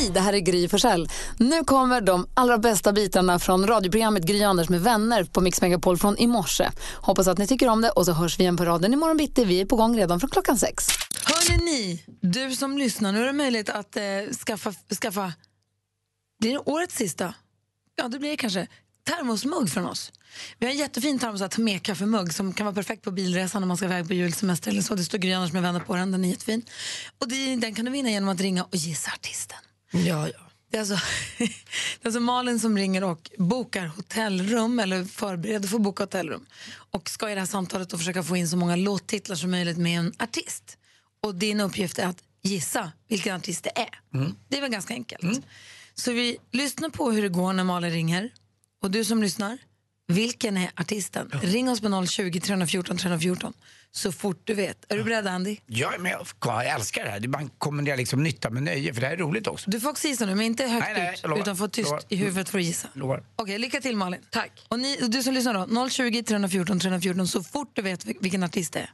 Hej, det här är Gry Forssell. Nu kommer de allra bästa bitarna från radioprogrammet Gry Anders med vänner på Mix Megapol från i morse. Hoppas att ni tycker om det och så hörs vi igen på raden imorgon bitti. Vi är på gång redan från klockan sex. Hörrni ni, du som lyssnar, nu är det möjligt att eh, skaffa, skaffa, blir det årets sista? Ja, det blir det kanske. Termosmugg från oss. Vi har en jättefin termos att ta med kaffemugg som kan vara perfekt på bilresan när man ska iväg på julsemester eller så. Det står Gry Anders med vänner på den, den är jättefin. Och det, den kan du vinna genom att ringa och gissa artisten. Ja, ja. Det är, alltså, det är alltså Malin som ringer och bokar hotellrum eller förbereder för att boka hotellrum och ska i det här samtalet då försöka få in så många låttitlar som möjligt med en artist. Och din uppgift är att gissa vilken artist det är. Det är väl ganska enkelt. Så vi lyssnar på hur det går när Malin ringer. Och du som lyssnar, vilken är artisten? Ring oss på 020 314 314 så fort du vet. Är du beredd Andy? Jag är med. Jag älskar det här. Det- Man kommenderar liksom nytta med nöje, för det här är roligt också. Du får också gissa nu, men inte högt Nej, nej, ut jag lovar. utan få tyst Lovar. i huvudet för att gissa. Lovar. Okej, lycka till Malin. Tack. Och ni, du som lyssnar då, 020 314 314 så fort du vet vil- vilken artist det är.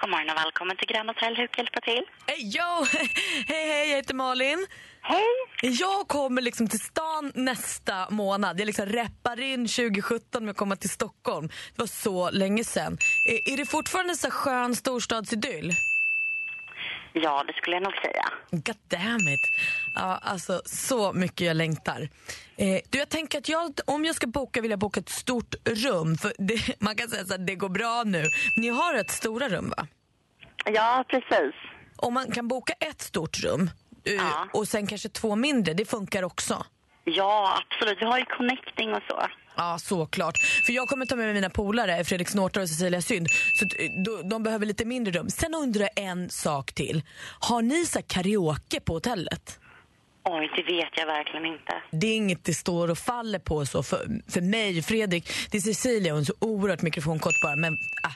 God morgon och välkommen till Grand Hotel. Hur kan hjälpa till? Hej, yo! hej, hej, jag heter Malin. Hej! Jag kommer liksom till stan nästa månad. Jag liksom reppar in 2017 med att komma till Stockholm. Det var så länge sedan. Är, är det fortfarande så skön storstadsidyll? Ja, det skulle jag nog säga. God damn it. Ja, alltså, så mycket jag längtar. Eh, du, jag tänker att jag, om jag ska boka vill jag boka ett stort rum. För det, man kan säga att det går bra nu. Ni har ett stora rum va? Ja, precis. Om man kan boka ett stort rum eh, Ja. och sen kanske två mindre, det funkar också. Ja, absolut. Vi har ju connecting och så. Ja, såklart. För jag kommer ta med mig mina polare, Fredrik Snortar och Cecilia Synd. Så eh, de behöver lite mindre rum. Sen undrar jag en sak till. Har ni så karaoke på hotellet? Oj, det vet jag verkligen inte. Det är inget det står och faller på så för, för mig, Fredrik. Det är Cecilia, hon är så oerhört mikrofonkort bara. Men ah,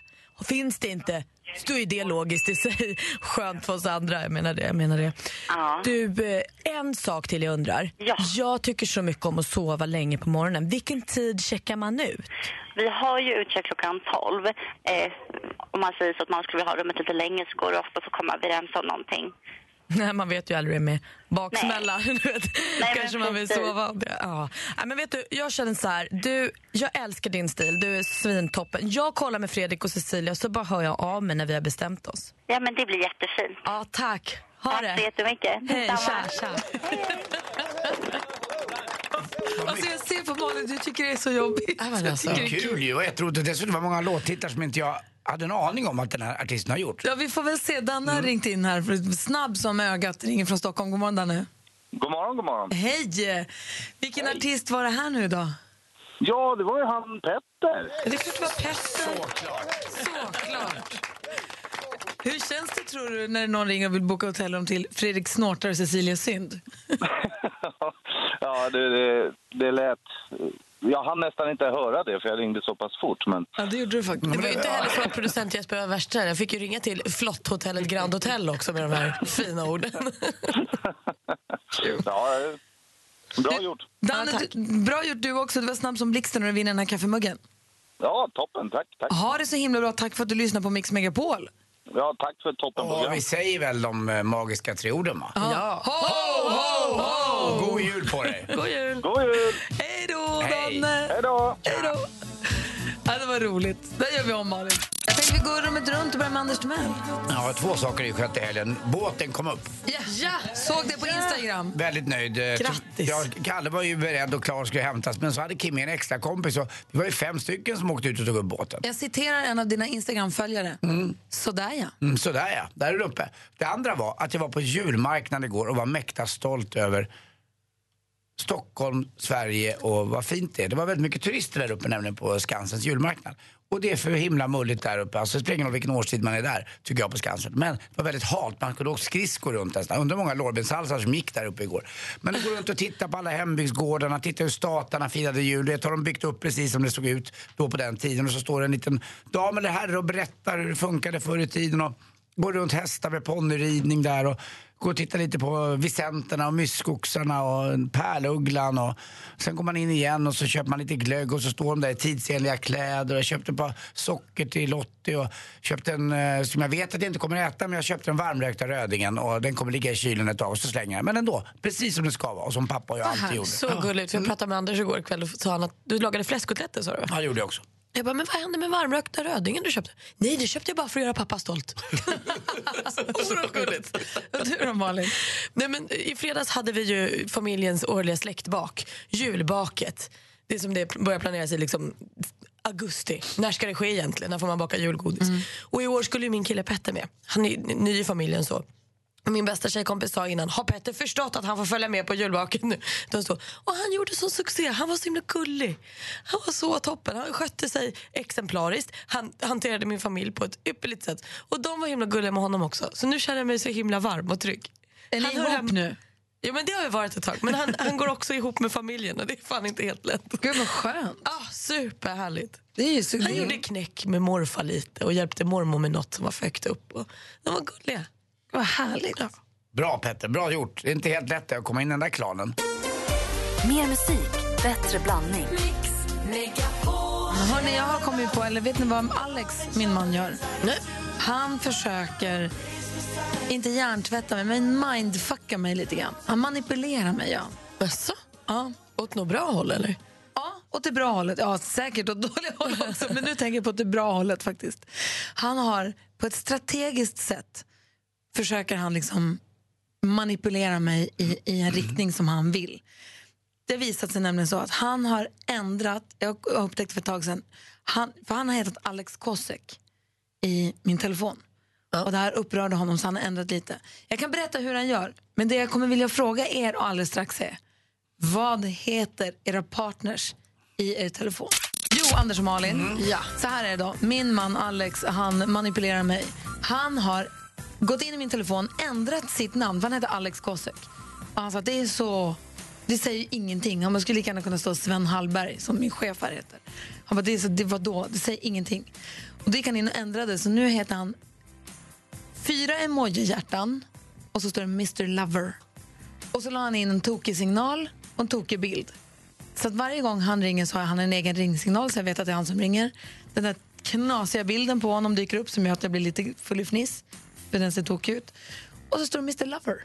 finns det inte, så är det logiskt i sig. Skönt för oss andra, jag menar det. Jag menar det. Ja. Du, eh, en sak till jag undrar. Ja. Jag tycker så mycket om att sova länge på morgonen. Vilken tid checkar man ut? Vi har ju utcheck klockan 12. Eh, om man säger så att man skulle vilja ha rummet lite längre så går det ofta att komma överens om någonting. Nej, man vet ju aldrig med baksmälla. Kanske man vill sova. det. Ja. Nej, men vet du, jag känner så här. Du, jag älskar din stil. Du är svintoppen. Jag kollar med Fredrik och Cecilia så bara hör jag av mig när vi har bestämt oss. Ja, men det blir jättefint. Ja, tack. Ha Tack det. så jättemycket. Hej, tja, tja. Alltså jag ser på Malin, du tycker det är så jobbigt. Alltså. Det Kul ju, och jag trodde dessutom var många låttitlar som inte jag hade en aning om att den här artisten har gjort. Ja, vi får väl se. Danne har ringt in här, för snabb som ögat, ringer från Stockholm. God morgon Danne. God morgon, god morgon. Hej! Vilken artist var det här nu då? Ja, det var ju han Petter. Det är klart det var Petter. Såklart. Hur känns det tror du när någon ringer och vill boka hotellrum till Fredrik Snortar och Cecilia Synd? ja, det, det, det lät... Jag hann nästan inte höra det, för jag ringde så pass fort. Men Ja, det gjorde du faktiskt. Det var ju inte heller så att producent Jesper var värst där. Jag fick ju ringa till Flotthotellet Grand Hotel också med de här fina orden. ja, bra gjort. Danne, Ja, du, bra gjort du också. Du var snabb som blixten när du vinner den här kaffemuggen. Ja, toppen. Tack. tack. Ha det så himla bra. Tack för att du lyssnar på Mix Megapol. Ja, tack för ett Och vi säger väl de eh, magiska tre orden va? Ja. Ho, ho, ho! God jul på dig! God jul! God jul! Hej Hej. Danne! Hej då! Hej då! Ja, det var roligt. Det gör vi om, Malin. Jag tänkte vi går rummet runt och börjar med Anders Timell. Ja, två saker har skett i helgen. Båten kom upp. Ja, ja, såg det på Instagram. Väldigt nöjd. Eh, Grattis. Ja, Kalle var ju beredd och klar skulle hämtas men så hade Kim en extra kompis och vi var ju fem stycken som åkte ut och tog upp båten. Jag citerar en av dina Instagram-följare. Sådär ja. Mm, sådär ja, där är du uppe. Det andra var att jag var på julmarknad igår och var mäkta stolt över Stockholm, Sverige och vad fint det är. Det var väldigt mycket turister där uppe nämligen på Skansens julmarknad. Och det är för himla mulligt där uppe. Alltså det spelar ingen roll vilken årstid man är där, tycker jag på Skansen. Men det var väldigt halt, man kunde åka skridskor runt nästan. Undrar hur många lårbenshalsar som gick där uppe igår. Men gå runt och titta på alla hembygdsgårdarna, titta hur statarna firade jul. Det har de byggt upp precis som det såg ut då på den tiden. Och så står det en liten dam eller herre och berättar hur det funkade förr i tiden. Och går runt hästar med ponnyridning där och går och tittar lite på visenterna och myskoxarna och pärlugglan och sen går man in igen och så köper man lite glögg och så står de där i tidsenliga kläder och jag köpte ett par socker till Lottie och köpte en, eh, som jag vet att jag inte kommer att äta, men jag köpte den varmrökta rödingen och den kommer ligga i kylen ett tag och så slänger jag Men ändå, precis som det ska vara och som pappa och jag alltid gjorde. Så gulligt. Jag pratade med Anders igår kväll och sa han att du lagade fläskkotletter sa du? Ja, det gjorde jag också. Jag bara, men vad hände med varmrökta rödingen du köpte? Nej, det köpte jag bara för att göra pappa stolt. Oerhört gulligt. Du då Malin? Nej, men I fredags hade vi ju familjens årliga släktbak, julbaket. Det är som det börjar planeras i liksom augusti. När ska det ske egentligen? När får man baka julgodis? Och i år skulle min kille Petter med. Han är ny i familjen så. Min bästa tjejkompis sa innan, har Petter förstått att han får följa med på julbaket nu? De stod, och han gjorde sån succé, han var så himla gullig. Han var så toppen, han skötte sig exemplariskt. Han hanterade min familj på ett ypperligt sätt. Och de var himla gulliga med honom också. Så nu känner jag mig så himla varm och trygg. Är ni ihop hem- nu? Ja men det har vi varit ett tag. Men han, han går också ihop med familjen och det är fan inte helt lätt. Gud vad skönt. Ah, superhärligt. Det är ju så, Han gjorde knäck med morfar lite och hjälpte mormor med något som var för högt upp. Och de var gulliga. Vad härligt. Ja. Bra Petter, bra gjort. Det är inte helt lätt att komma in i den där klanen. Mer musik, bättre blandning. Hörrni, jag har kommit på, eller vet ni vad Alex, min man, gör? Nej. Han försöker, inte hjärntvätta mig, men mindfucka mig lite grann. Han manipulerar mig, ja. Jaså? Ja, Åt något bra håll eller? ja åt det bra hållet. Ja, säkert åt dåliga håll också, men nu tänker jag på det bra hållet faktiskt. Han har på ett strategiskt sätt försöker han liksom manipulera mig i, i en riktning som han vill. Det visat sig nämligen så att han har ändrat, jag upptäckte för ett tag sedan, han, för han har hetat Alex Kosek i min telefon. Och det här upprörde honom så han har ändrat lite. Jag kan berätta hur han gör, men det jag kommer vilja fråga er alldeles strax är, vad heter era partners i er telefon? Jo, Anders och Malin. Ja. Så här är det då. Min man Alex, han manipulerar mig. Han har gått in i min telefon, ändrat sitt namn, för han heter Alex Kosek. Och han sa att det är så... Det säger ju ingenting. Han skulle lika gärna kunna stå Sven Hallberg, som min chef här heter. Han bara, det, är så, det var då, det säger ingenting. Och då gick han in och ändrade, så nu heter han fyra emoji-hjärtan och så står det Mr Lover. Och så la han in en tokig signal och en tokig bild. Så att varje gång han ringer så har han en egen ringsignal så jag vet att det är han som ringer. Den där knasiga bilden på honom dyker upp som gör att jag blir lite full i fniss. För den ser tokig ut. Och så står det Mr Lover.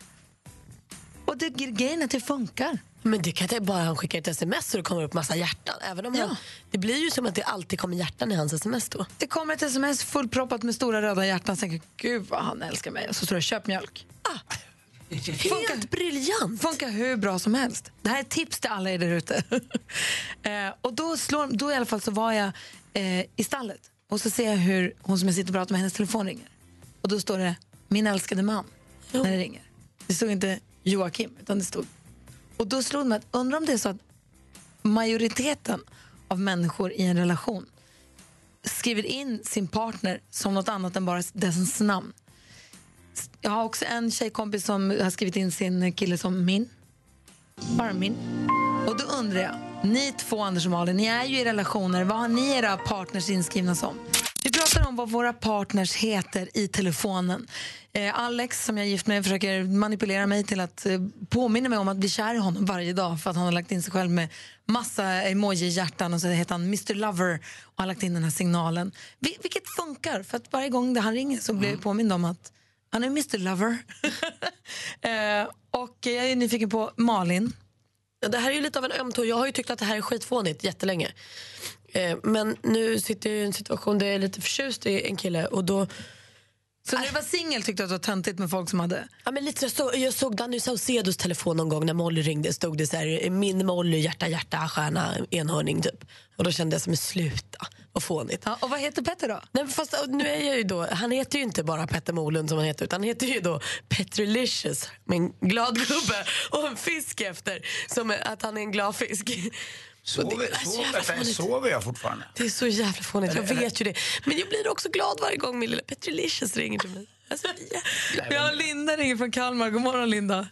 Och det, grejen är att det funkar. Men det kan inte bara han skickar ett sms så det kommer upp massa hjärtan. Även om han, det blir ju som att det alltid kommer hjärtan i hans sms då. Det kommer ett sms fullproppat med stora röda hjärtan. Jag, gud vad han älskar mig. Och så står det köp mjölk. Helt briljant! Funkar hur bra som helst. Det här är tips till alla er där ute. eh, och då, slår, då i alla fall så var jag eh, i stallet och så ser jag hur hon som jag sitter och pratar med, hennes telefon ringer. Och då står det min älskade man när det ringer. Det stod inte Joakim, utan det stod... Och då slog det mig att undrar om det är så att majoriteten av människor i en relation skriver in sin partner som något annat än bara dess namn. Jag har också en tjejkompis som har skrivit in sin kille som min. Bara min. Och då undrar jag, ni två Anders och Malin, ni är ju i relationer. Vad har ni era partners inskrivna som? Pratar om vad våra partners heter i telefonen. Eh, Alex, som jag är gift med, försöker manipulera mig till att eh, påminna mig om att bli kär i honom varje dag för att han har lagt in sig själv med massa emoji-hjärtan och så heter han Mr Lover och har lagt in den här signalen. Vil- vilket funkar, för att varje gång det han ringer så blir jag påmind om att han är Mr Lover. eh, och jag är nyfiken på Malin. Ja, det här är ju lite av en öm. Jag har ju tyckt att det här är skitfånigt jättelänge. Eh, men nu sitter jag i en situation där jag är lite förtjust i en kille och då Så när du var singel tyckte du att det var töntigt med folk som hade... Ja, men lite så, jag såg Danny Saucedos telefon någon gång när Molly ringde. stod det så här, min Molly, hjärta, hjärta, stjärna, enhörning typ. Och då kände jag som sluta, vad fånigt. Ja, och vad heter Petter då? Nej, fast, nu är jag ju då, han heter ju inte bara Petter Molund som han heter utan han heter ju då Petrolicious med en glad gubbe och en fisk efter. Som att han är en glad fisk. Det Sover, är så sover, jävla sover, jag fortfarande? Det är så jävla fånigt, jag vet ju det. Men jag blir också glad varje gång min lilla Petrolicious ringer till mig. Alltså, ja. Vi har Linda ringer från Kalmar. God morgon Linda.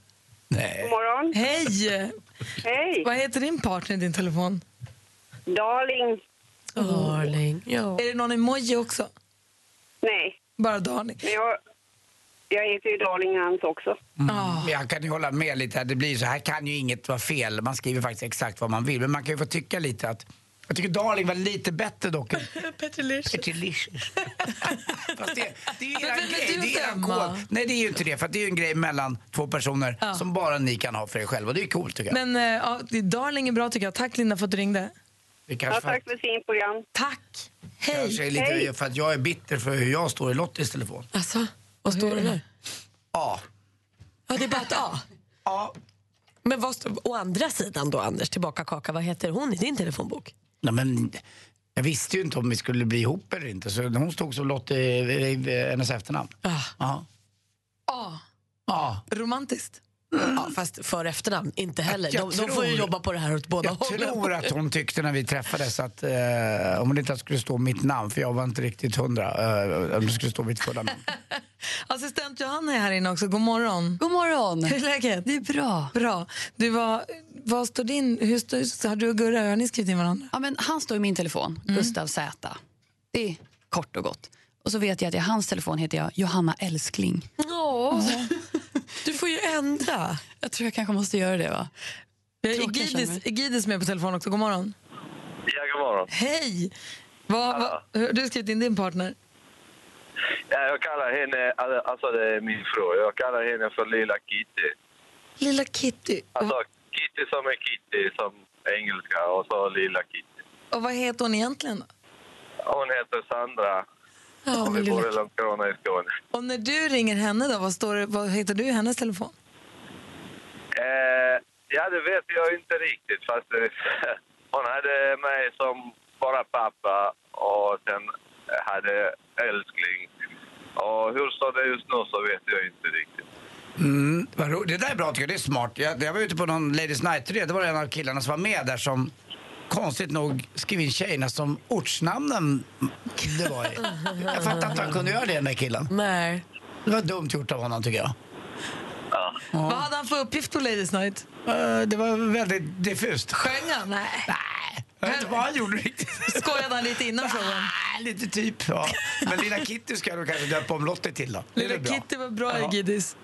Nej. God morgon. Hej! Hej. Vad heter din partner i din telefon? Darling. Darling. Ja. Är det någon emoji också? Nej, Bara darling? men jag, jag heter ju Darling hans också. Men Jag kan ju hålla med lite. här. Det blir så här kan ju inget vara fel. Man skriver faktiskt exakt vad man vill. Men man kan ju få tycka lite att jag tycker Darling var lite bättre dock Petrolicious. Petrolicious. Fast det, det är ju eran grej. Det är eran. Nej, det är ju inte det. För det är ju en grej mellan två personer som bara ni kan ha för er själva. Och det är coolt tycker jag. Men eh, ja, darling är bra tycker jag. Tack Linda för att du ringde. det kanske, Ja, tack för fint program. Tack! kanske är lite Hej. för att jag är bitter för hur jag står i Lottis telefon. Alltså, vad står det där? Ja. Ja, det är bara ett A. Ja. Men vad står, å andra sidan då, Anders, tillbaka kaka, vad heter hon i din telefonbok? Nej, men jag visste ju inte om vi skulle bli ihop eller inte. Så hon stod som Lottie i hennes efternamn. Ah. Ja. Ah, Ja. romantiskt. Ja, fast för efternamn, inte heller. Jag De, de får ju tror- jobba på det här åt båda Jag hållen. tror att hon tyckte när vi träffades att eh, om det inte skulle stå mitt namn, för jag var inte riktigt hundra, eh, om det skulle stå mitt fulla namn. Assistent Johanna är här inne också. God morgon. God morgon. Hur är läget? Det är bra. Bra. Du, vad, vad står din... Hur står, har du och Gurra, har ni skrivit in varandra? Ja, men han står i min telefon, Mm. Gustav Z. Det är kort och gott. Och så vet jag att i hans telefon heter jag Johanna Älskling. Får ju ändra. Jag tror jag kanske måste göra det va? Vi har Egidis, Egidis med på telefon också. God morgon. Ja, god morgon. Hej! Vad, vad, hur- du har skrivit in din partner. Ja, jag kallar henne, alltså det är min fru, jag kallar henne för Lilla Kitty. Lilla Kitty. Alltså Kitty som är Kitty som engelska och så Lilla Kitty. Och vad heter hon egentligen? då? Hon heter Sandra Ja, och vi bor i Landskrona i Skåne. Och när du ringer henne, då, vad, står vad heter du i hennes telefon? Eh, ja, det vet jag inte riktigt. Fast det, hon hade mig som bara pappa och sen hade älskling. Och hur står det just nu så vet jag inte riktigt. Mm, det där är bra tycker jag, det är smart. Jag, jag var ute på någon Ladies Night-turné, det var en av killarna som var med där som konstigt nog skrev in tjejerna som ortsnamnen det var i. Jag fattar inte hur han kunde göra det den där killen. Nej. Det var dumt gjort av honom tycker jag. Vad hade han för uppgift på Ladies Night? Eh, det var väldigt diffust. Sjöng han? Nej. Jag vet inte vad han gjorde riktigt. Skojade han lite innan showen? Nej, lite typ. Ja. Men Lilla Kitty ska jag nog kanske döpa om Lottie till då. Det är Lilla väl bra. Kitty var bra, Ja. Egidis.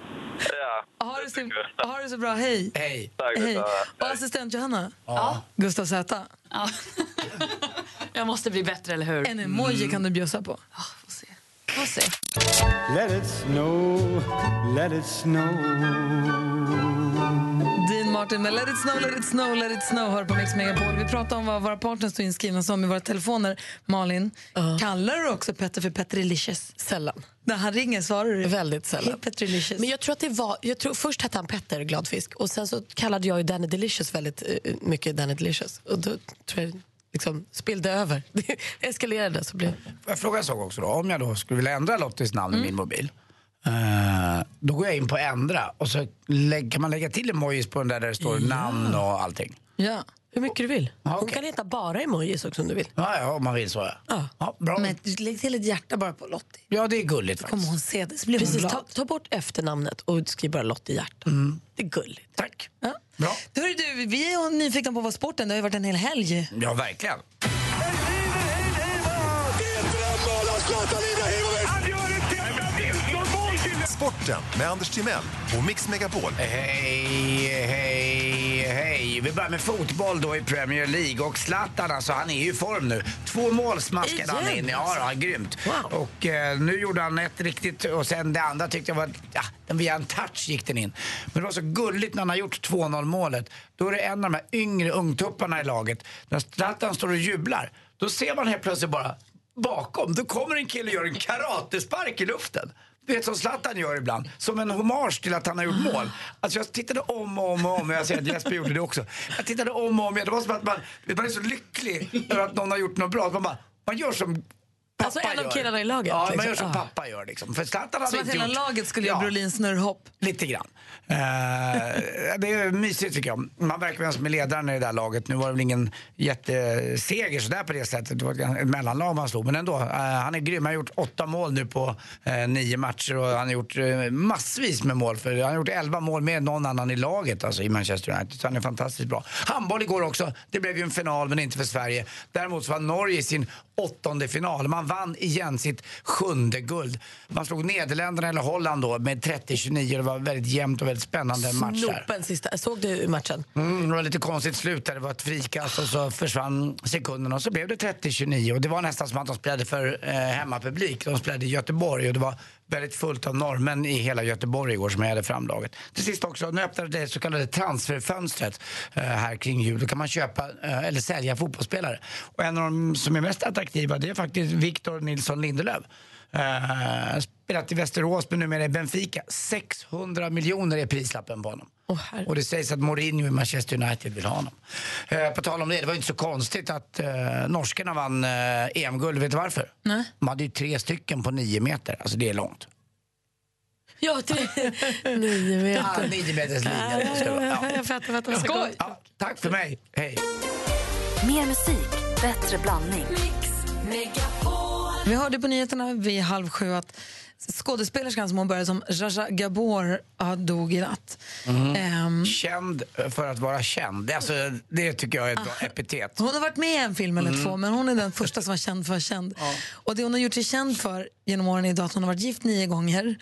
Ja. Ha det, så, ha det så bra, hej. Hej. Tack Hej. detsamma. Och assistent Johanna? Ja. Gustav Z. Ja. jag måste bli bättre, eller hur? En emoji kan du bjussa på. Se. Let it snow, let it snow. Dean Martin med Let it snow, let it snow, let it snow hör på Mix Megapol. Vi pratar om vad våra partners står inskrivna som i våra telefoner. Malin, kallar du också Petter för Petrilicious? Sällan. När han ringer svarar du? Väldigt sällan. Petrilicious. Men jag tror att det var, jag tror, först hette han Petter Gladfisk och sen så kallade jag ju Danny Delicious väldigt eh, mycket Danny Delicious. Och då tror jag liksom spillde över. Det eskalerade så blev Får jag fråga en sak också då? Om jag då skulle vilja ändra Lottis namn i min mobil. eh, då går jag in på ändra och så lägg, kan man lägga till emojis på den där, där det står namn och allting. Ja. Hur mycket du vill. Ja, Hon kan heta bara emojis också om du vill. Ja, ja, om man vill så ja. Ja. ja bra. Men lägg till ett hjärta bara på Lottie. Ja, det är gulligt Kommer faktiskt. hon se det så blir hon Precis, glad. ta, ta bort efternamnet och skriv bara Lottie Hjärta. Det är gulligt. Tack. Ja. Bra. Hörru du, vi är nyfikna på vad sporten, det har ju varit en hel helg. Ja, verkligen. Sporten med Anders Timell och Mix Megapol. Hej, hej, hej. Vi börjar med fotboll då i Premier League. Och Zlatan, alltså, han är ju i form nu. Två mål smaskade han in. Ja, ja, grymt. Wow. Och eh, nu gjorde han ett riktigt och sen det andra tyckte jag var, ja, den via en touch gick den in. Men det var så gulligt när han har gjort 2-0 målet. Då är det en av de här yngre ungtupparna i laget. När Zlatan står och jublar, då ser man helt plötsligt bara bakom, då kommer en kille och gör en karatespark i luften. Du vet som Zlatan gör ibland, som en hommage till att han har gjort mål. Alltså jag tittade om och om och om, jag ser att Jesper gjorde det också. Jag tittade om och om det var som att man, man är så lycklig över att någon har gjort något bra. Man, bara, man gör som Alltså en av gör. killarna i laget, Ja, man liksom. gör som Ja. pappa gör liksom. För Zlatan hade Som att hela gjort... laget skulle göra Brolins snurrhopp. Lite grann. Eh, det är mysigt tycker jag. Man verkar vara som är ledaren i det där laget. Nu var det väl ingen jätteseger sådär på det sättet. Det var ett mellanlag man slog. Men ändå, eh, han är grym. Han har gjort åtta mål nu på eh, nio matcher och han har gjort massvis med mål. För han har gjort elva mål mer än någon annan i laget alltså, i Manchester United. Så han är fantastiskt bra. Handboll igår också. Det blev ju en final men inte för Sverige. Däremot så var Norge i sin åttonde final. Man vann igen sitt sjunde guld. Man slog Nederländerna eller Holland då med 30-29. Det var väldigt jämnt och väldigt spännande match. Snopen sista. Såg du matchen? Mm, det var lite konstigt slut där. Det var ett frikast och så försvann sekunderna och så blev det 30-29. Och det var nästan som att de spelade för eh, hemmapublik. De spelade i Göteborg och det var väldigt fullt av norrmän i hela Göteborg igår som hade framlaget. Till sist också, nu öppnade det så kallade transferfönstret eh, här kring jul. Då kan man köpa eh, eller sälja fotbollsspelare. Och en av de som är mest attraktiva det är faktiskt Victor Nilsson Lindelöf. Uh, spelat i Västerås men numera i Benfica. 600 miljoner är prislappen på honom och det sägs att Mourinho i Manchester United vill ha honom. Eh, på tal om det, det var ju inte så konstigt att uh, norskarna vann uh, EM-guld. Vet du varför? Nej. De hade ju tre stycken på nio meter. Alltså det är långt. Ja, tre, nio meter. Ja, nio meters linje. Ja, Jag fattar, fattar. Skoj. Ja, tack för mig. Hej. Mer musik, bättre blandning. Vi hörde på nyheterna vid halv sju att skådespelerskan som hon började som, Jaja Gabor, ja, dog i natt. Mm. Ehm, Känd för att vara känd. Det, alltså, det tycker jag är ett bra epitet. hon har varit med i en film eller Mm. två, men hon är den första som var känd för att vara känd. Och det hon har gjort sig känd för genom åren är att hon har varit gift nio gånger,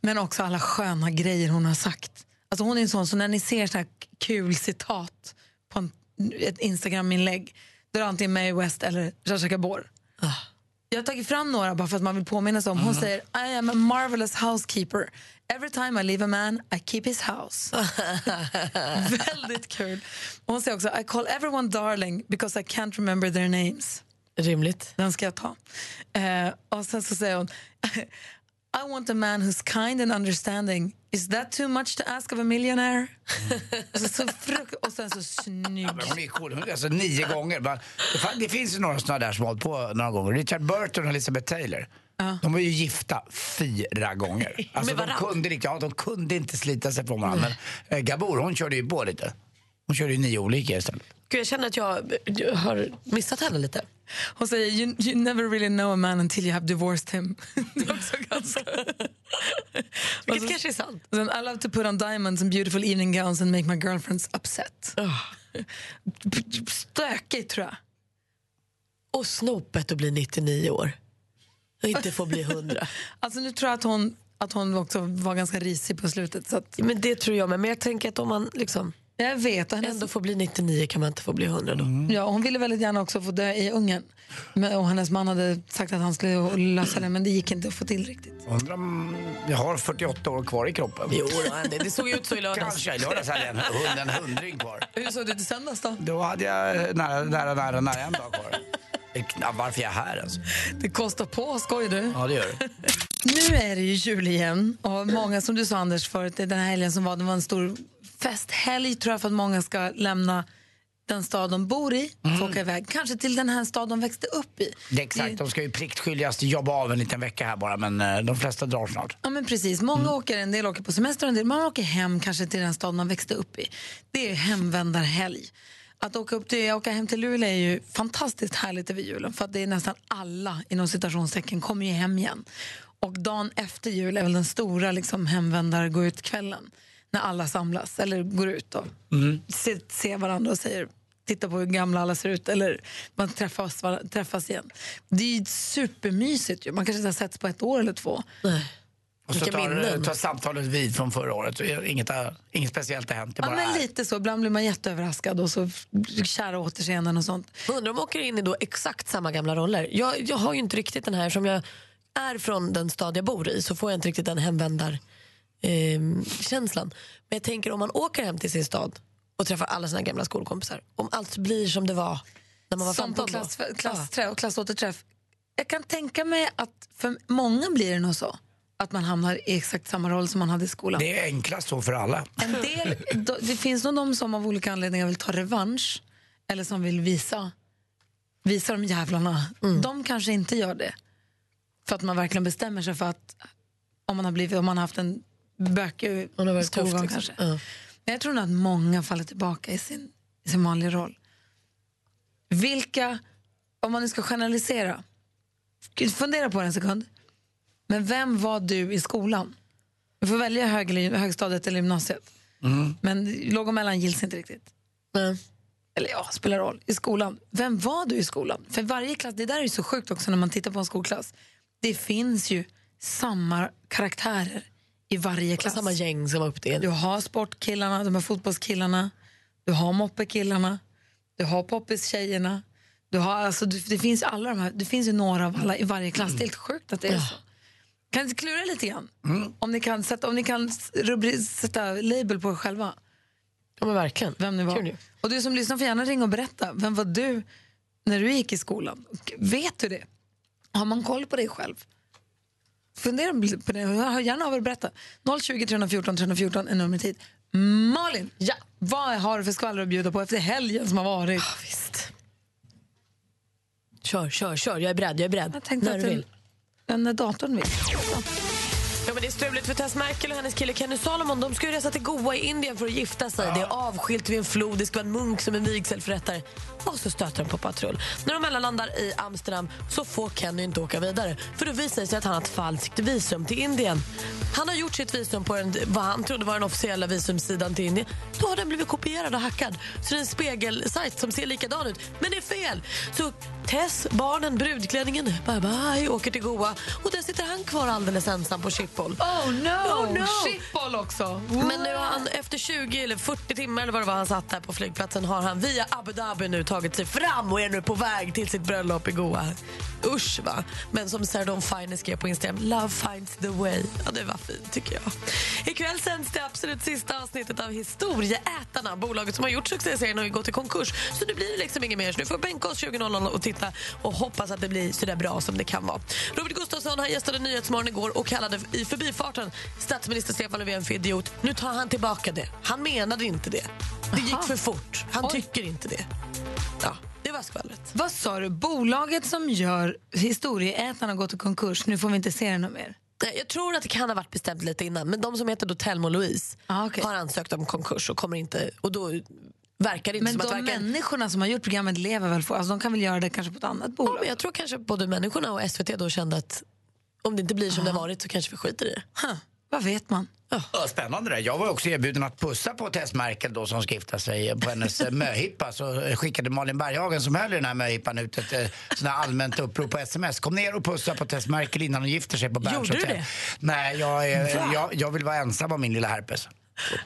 men också alla sköna grejer hon har sagt. Alltså hon är en sån, så när ni ser så här kul citat på en, ett Instagram-inlägg, då är det antingen Mae West eller Jaja Gabor. Jag har tagit fram några bara för att man vill påminna sig om. Hon säger I am a marvelous housekeeper. Every time I leave a man I keep his house. Väldigt kul. Hon säger också I call everyone darling because I can't remember their names. Rimligt. Den ska jag ta. Eh, och sen så säger hon I want a man who's kind and understanding. Is that too much to ask of a millionaire? alltså, så fruk- och sen så snygg. Ja, hon är cool. Hon är Alltså nio gånger. Det, finns ju några sådana där som har hållit på några gånger. Richard Burton och Elizabeth Taylor. De var ju gifta fyra gånger. Alltså, de, kunde, ja, de kunde inte slita sig från varandra. Men eh, Gabor hon körde ju på lite. Hon körde ju nio olika istället. Gud, jag känner att jag, har missat henne lite. Hon säger you, you never really know a man until you have divorced him. det är också ganska... Vilket kanske är sant. Och sen, I love to put on diamonds and beautiful evening gowns and make my girlfriends upset. Stökigt tror jag. Och snopet att bli 99 år. Och inte få bli 100. Alltså nu tror jag att hon, att hon också var ganska risig på slutet. Så att, Men det tror jag med. Men jag tänker att om man liksom jag vet. Och hennes, ändå får bli 99 kan man inte få bli 100 då. ja, hon ville väldigt gärna också få dö i Ungern. Men, och hennes man hade sagt att han skulle lösa det men det gick inte att få till riktigt. Undrar om jag har 48 år kvar i kroppen. Jo, det, det såg ut så i lördags. Kanske. I lördags hade jag en, hund, en hundring kvar. Hur såg det ut i söndags då? Då hade jag nära, nära, nära, nära en dag kvar. Det är varför jag är här alltså. Det kostar på, skoj du. Ja, det gör det. Nu är det ju jul igen och många som du sa Anders förut, den här helgen som var, det var en stor festhelg tror jag för att många ska lämna den stad de bor i, mm. åka iväg. Kanske till den här stad de växte upp i. Det exakt, de ska ju pliktskyldigast jobba av en liten vecka här bara men eh, de flesta drar snart. Ja men precis, många åker, en del åker på semester och en del man åker hem kanske till den stad man växte upp i. Det är hemvändarhelg. Att åka, upp till, åka hem till Luleå är ju fantastiskt härligt över julen för att det är nästan alla inom citationstecken kommer ju hem igen. Och dagen efter jul är väl den stora liksom, hemvändar gå ut-kvällen när alla samlas eller går ut och Mm. ser, ser varandra och säger titta på hur gamla alla ser ut eller man träffas, var- träffas igen. Det är ju supermysigt ju. Man kanske inte har setts på ett år eller två. Och så tar, minnen. tar samtalet vid från förra året. Inget, har- inget speciellt har hänt. Det Ja, bara men är. lite så. Ibland blir man jätteöverraskad och så kära återseenden och sånt. Undrar om de åker in i då exakt samma gamla roller. Jag, jag har ju inte riktigt den här, som jag är från den stad jag bor i så får jag inte riktigt den hemvändar eh, känslan. Men jag tänker om man åker hem till sin stad och träffar alla sina gamla skolkompisar. Om allt blir som det var när man var Som 15 på klass, klassträff, klassåterträff. Jag kan tänka mig att för många blir det nog så. att man hamnar i exakt samma roll som man hade i skolan. Det är enklast så för alla. En del, då- det finns nog de som av olika anledningar vill ta revansch eller som vill visa, visa de jävlarna. Mm. De kanske inte gör det. För att man verkligen bestämmer sig för att om man har, blivit, om man har haft en bökig Man har varit skolgång tufft, liksom. kanske. Ja. Men jag tror nog att många faller tillbaka i sin, i sin vanliga roll. Vilka, om man nu ska generalisera, fundera på det en sekund. Men vem var du i skolan? Du får välja hög, högstadiet eller gymnasiet. Men låg och mellan gills inte riktigt. Eller ja, spelar roll. I skolan. Vem var du i skolan? För varje klass, det där är ju så sjukt också när man tittar på en skolklass. Det finns ju samma karaktärer i varje klass. Samma gäng som var uppdelat. Du har sportkillarna, de här fotbollskillarna, du har moppekillarna, du har poppis-tjejerna. Du har, alltså, du, det finns alla de här, det finns ju några av alla i varje klass. Det är helt sjukt att det är så. Kan ni klura lite grann? Om ni kan sätta, om ni kan rubri- sätta label på er själva. Ja men verkligen. Vem ni var. Kul. Och du som lyssnar får gärna ringa och berätta. Vem var du när du gick i skolan? Vet du det? Har man koll på dig själv? Fundera på det. Hör gärna av er och berätta. 020 314 314 är numret hit. Malin, ja. vad har du för skvaller att bjuda på efter helgen som har varit? visst. Kör, kör, kör. Jag är beredd. Jag är beredd. Jag När du vill. Ja, när datorn vill. Ja, men det är struligt för Tess Merkel och hennes kille Kenny Solomon. De ska ju resa till Goa i Indien för att gifta sig. Det är avskilt vid en flod, det ska vara en munk som en vigselförrättare. Och så stöter de på patrull. När de mellanlandar i Amsterdam så får Kenny inte åka vidare. För då visar det sig att han har ett falskt visum till Indien. Han har gjort sitt visum på en, vad han trodde var den officiella visumsidan till Indien. Då har den blivit kopierad och hackad. Så det är en spegelsajt som ser likadan ut. Men det är fel! Så Tess, barnen, brudklänningen, bye bye, åker till Goa. Och där sitter han kvar alldeles ensam på Schiphol. Oh no! Oh, no. Schiphol också! Men nu har han efter 20 eller 40 timmar eller vad det var han satt där på flygplatsen har han via Abu Dhabi nu tagit sig fram och är nu på väg till sitt bröllop i Goa. Usch va. Men som Sardon Fine skrev på Instagram, love finds the way. Ja det var fint tycker jag. Ikväll sänds det absolut sista avsnittet av Historieätarna. Bolaget som har gjort succéserien har ju gått i konkurs. Så nu blir det liksom inget mer. Så nu får bänka oss 20.00 och titta och hoppas att det blir så där bra som det kan vara. Robert Gustafsson han gästade Nyhetsmorgon igår och kallade i förbifarten statsminister Stefan Löfven för idiot. Nu tar han tillbaka det. Han menade inte det. Det gick för fort. Han tycker inte det. Ja, det var skvallret. Vad sa du? Bolaget som gör Historieätarna har gått i konkurs. Nu får vi inte se det något mer. Jag tror att det kan ha varit bestämt lite innan, men de som heter då Telma och Louise har ansökt om konkurs och kommer inte... Och då verkar det inte Men som de att varken... människorna som har gjort programmet lever väl? För, alltså de kan väl göra det kanske på ett annat bolag? Ja, men jag tror kanske både människorna och SVT då kände att om det inte blir som det har varit så kanske vi skiter i det. Vad vet man? Ja, spännande det. Jag var också erbjuden att pussa på Tess Merkel då som ska gifta sig på hennes eh, möhippa. Så skickade Malin Berghagen som höll i den här möhippan ut ett eh, sånt här allmänt upprop på sms. Kom ner och pussa på Tess Merkel innan hon gifter sig på Berns Gjorde du det? Nej, jag, jag, jag vill vara ensam om min lilla herpes.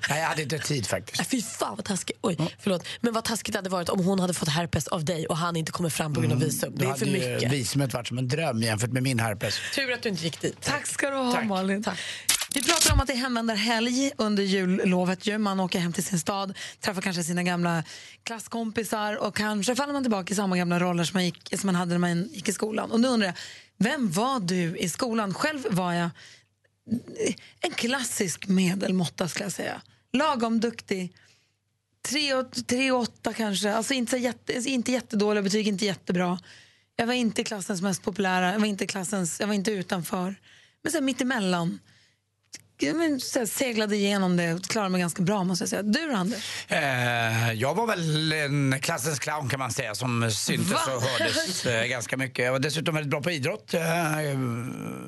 Nej, jag hade inte tid faktiskt. Nej, fy fan vad taskigt. Oj, förlåt. Men vad taskigt det hade varit om hon hade fått herpes av dig och han inte kommer fram på grund av visum. Det är för mycket. visumet varit som en dröm jämfört med min herpes. Tur att du inte gick dit. Tack ska du ha, Tack. Malin. Vi pratar om att det är hemvändarhelg under jullovet. Ju. Man åker hem till sin stad, träffar kanske sina gamla klasskompisar och kanske faller man tillbaka i samma gamla roller som man, gick, som man hade när man gick i skolan. Och nu undrar jag, vem var du i skolan? Själv var jag en klassisk medelmåtta skulle jag säga. Lagom duktig. Tre och, tre och åtta kanske. Alltså inte, så jätte, inte jättedåliga betyg, inte jättebra. Jag var inte klassens mest populära, jag var inte, klassens, jag var inte utanför. Men sen mittemellan. Men, så här, seglade igenom det och klarade mig ganska bra måste jag säga. Du Anders? Eh, jag var väl en klassens clown kan man säga som syntes Va? och hördes eh, ganska mycket. Jag var dessutom väldigt bra på idrott. Eh,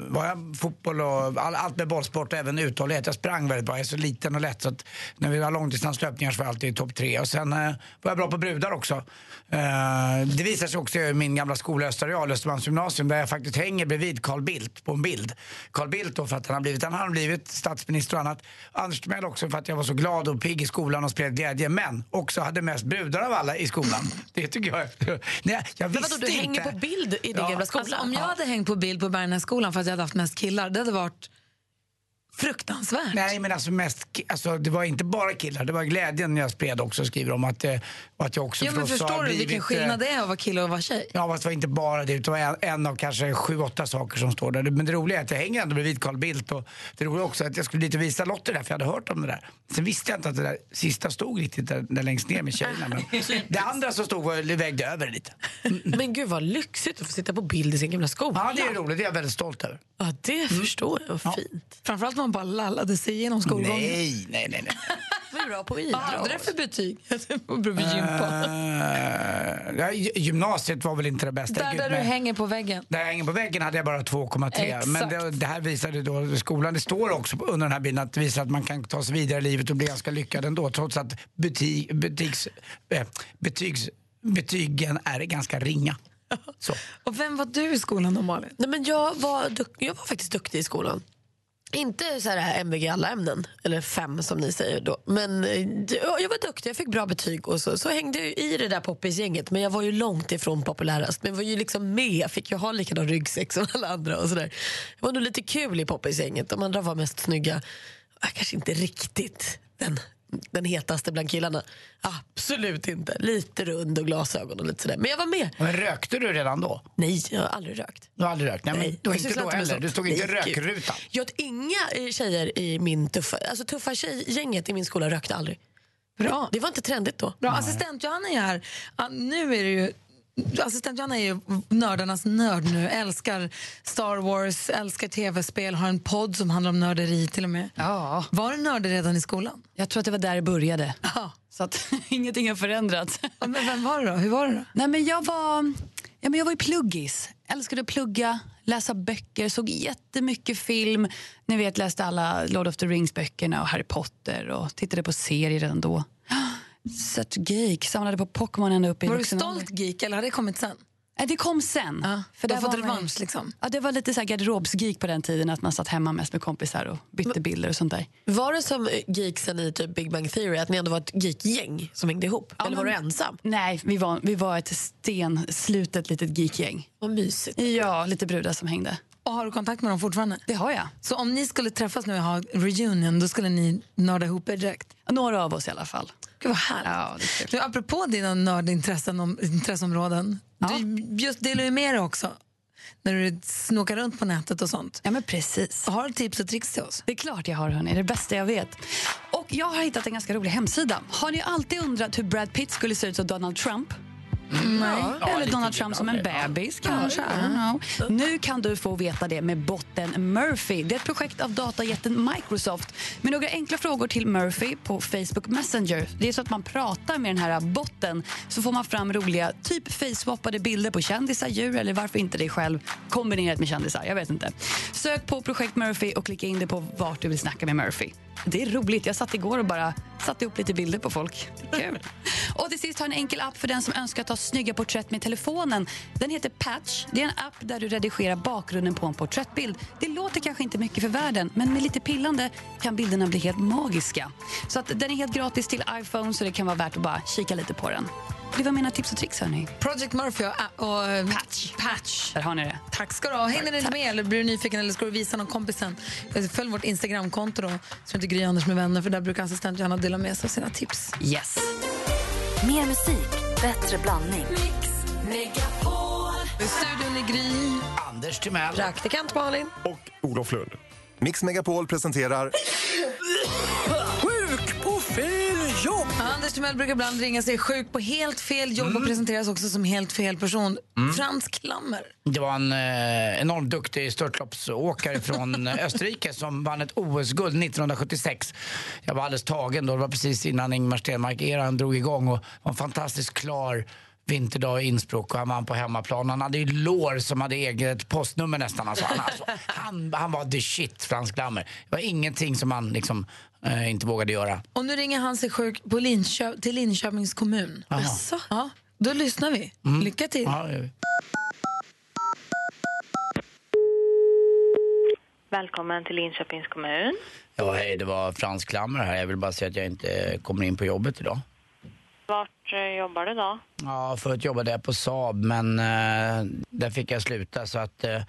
var jag fotboll och all, allt med bollsport och även uthållighet. Jag sprang väldigt bra. Jag är så liten och lätt så att när vi har långdistanslöpningar så var jag alltid i topp tre. Och sen eh, var jag bra på brudar också. Eh, det visar sig också i min gamla skola Österreal, Östermalms gymnasium där jag faktiskt hänger bredvid Carl Bildt på en bild. Carl Bildt då för att han har blivit, han har blivit statsminister och annat. Anders Timell också för att jag var så glad och pigg i skolan och spred glädje. Men också hade mest brudar av alla i skolan. Det tycker jag. Nej, jag Men visste vadå, du inte. hänger på bild i din Ja. gamla skola? Alltså, om jag hade hängt på bild på Bergnässkolan för att jag hade haft mest killar, det hade varit fruktansvärt. Nej men alltså mest, alltså det var inte bara killar, det var glädjen jag spred också skriver om att, eh, och att jag också Ja, men förstår du vilken blivit, skillnad eh, det är att vara kille och vara tjej? Ja, fast det var inte bara det. Det var en, en av kanske sju, åtta saker som står där. Men det roliga är att jag hänger ändå bredvid Carl Bildt. Och det roliga också att jag skulle dit och visa Lotte där, för jag hade hört om det där. Sen visste jag inte att det där sista stod riktigt där, där längst ner med tjejerna. Men det andra som stod var, vägde över lite. Men gud vad lyxigt att få sitta på bild i sin gamla skola. Ja, det är roligt. Det är jag väldigt stolt över. Ja, det förstår jag. Vad fint. Framförallt när man bara lallade sig igenom skolgången. Nej, nej, nej. nej. Du är bra på Vad idrott. hade det för betyg? Bredvid gympa. Eh, ja, gy- gymnasiet var väl inte det bästa. Där, Gud, där du hänger på väggen. Där jag hänger på väggen hade jag bara 2,3. Men det, det här visade då skolan. Det står också på- under den här bilden att det visar att man kan ta sig vidare i livet och bli ganska lyckad ändå. Trots att betyg, betygs, eh, betygs, betygen är ganska ringa. Så. Och vem var du i skolan då Malin? Nej, men jag, var duk- jag var faktiskt duktig i skolan. Inte så här MVG i alla ämnen, eller fem som ni säger då. Men eh, jag var duktig, jag fick bra betyg och så, så hängde jag i det där poppisgänget. Men jag var ju långt ifrån populärast. Men jag var ju liksom med, jag fick ju ha likadan ryggsäck som alla andra. och så där. Det var nog lite kul i poppisgänget. De andra var mest snygga. Jag Kanske inte riktigt den, den hetaste bland killarna. Absolut inte. Lite rund och glasögon och lite sådär. Men jag var med. Men rökte du redan då? Nej, jag har aldrig rökt. Du har aldrig rökt? Nej, men då jag inte då heller. Du stod inte i Nej, rökrutan. Jag inga eh, tjejer i min tuffa, alltså tuffa tjejgänget i min skola rökte aldrig. Bra. Det var inte trendigt då. Bra, assistent Johanna är här. Nu är det ju Assistent Johanna är ju nördarnas nörd nu. Älskar Star Wars, älskar tv-spel, har en podd som handlar om nörderi till och med. Ja. Var du nördig redan i skolan? Jag tror att det var där det började. Ja. Så att ingenting har förändrats. Ja, Men vem var du då? Hur var det då? Nej, men jag var ja, men jag var ju pluggis. Älskade att plugga, läsa böcker, såg jättemycket film. Ni vet, läste alla Lord of the Rings-böckerna och Harry Potter och tittade på serier redan då. Sött geek, samlade på Pokémon ända upp i Var du vuxen ålder. stolt geek eller har det kommit sen? Nej, det kom sen. Ja, För där fått revansch liksom? Ja, det var lite så här garderobsgeek på den tiden, att man satt hemma mest med kompisar och bytte bilder och sånt där. Var det som eh, geeksen i typ Big Bang Theory, att ni ändå var ett geekgäng som hängde ihop? Eller var du men- ensam? Nej, vi var, vi var ett stenslutet litet geekgäng. Vad mysigt. Ja, lite brudar som hängde. Och har du kontakt med dem fortfarande? Det har jag. Så om ni skulle träffas nu och ha reunion, då skulle ni nörda ihop er direkt? Några av oss i alla fall. Gud vad härligt. Ja. Du, apropå dina nördintressen om, intresseområden, du just delar ju med dig också när du snokar runt på nätet och sånt. Ja, men precis. Har du tips och tricks till oss? Det är klart jag har, hörni. Det är det bästa jag vet. Och jag har hittat en ganska rolig hemsida. Har ni alltid undrat hur Brad Pitt skulle se ut som Donald Trump? Nej. Ja, Eller Donald Trump som en ja. bebis kanske. Know. Nu kan du få veta det med botten Murphy. Det är ett projekt av datajätten Microsoft med några enkla frågor till Murphy på Facebook Messenger. Det är så att man pratar med den här botten så får man fram roliga typ face-swappade bilder på kändisar, djur eller varför inte dig själv kombinerat med kändisar. Jag vet inte. Sök på projekt Murphy och klicka in det på vart du vill snacka med Murphy. Det är roligt. Jag satt igår och bara satte ihop lite bilder på folk. Kul. Och till sist har en enkel app för den som önskar ta snygga porträtt med telefonen. Den heter Patch. Det är en app där du redigerar bakgrunden på en porträttbild. Det låter kanske inte mycket för världen, men med lite pillande kan bilderna bli helt magiska. Så att den är helt gratis till iPhone så det kan vara värt att bara kika lite på den. Det var mina tips och tricks hörni. Project Murphy och, och eh, Patch. Patch. Där har ni det. Tack ska du ha. Hänger du inte med eller blir du nyfiken eller ska du visa någon kompisen? Följ vårt Instagramkonto då, som heter Gry Anders med vänner för där brukar assistent Johanna dela med sig av sina tips. Yes. Mer musik, bättre blandning. I studion är Gry. Anders Timell. Praktikant Malin. Och Olof Lund. Mix Megapol presenterar jobb! Anders Timell brukar ibland ringa sig sjuk på helt fel jobb och presenteras också som helt fel person. Frans Klammer. Det var en eh, enormt duktig störtloppsåkare från eh, Österrike som vann ett OS-guld 1976. Jag var alldeles tagen då. Det var precis innan Ingmar Stenmark-eran drog igång och var en fantastiskt klar vinterdag i Innsbruck och han vann på hemmaplan. Han hade ju lår som hade eget postnummer nästan. Alltså, han, alltså, han, han var the shit, Frans Klammer. Det var ingenting som han liksom, eh, inte vågade göra. Och nu ringer han sig sjuk på Linköp till Linköpings kommun. Jaså? Ja, då lyssnar vi. Lycka till. Ja, vi. Välkommen till Linköpings kommun. ja, hej, det var Frans Klammer här. Jag vill bara säga att jag inte kommer in på jobbet idag. Vart eh, jobbar du då? Ja, förut jobbade jag på Saab men eh, där fick jag sluta så att eh,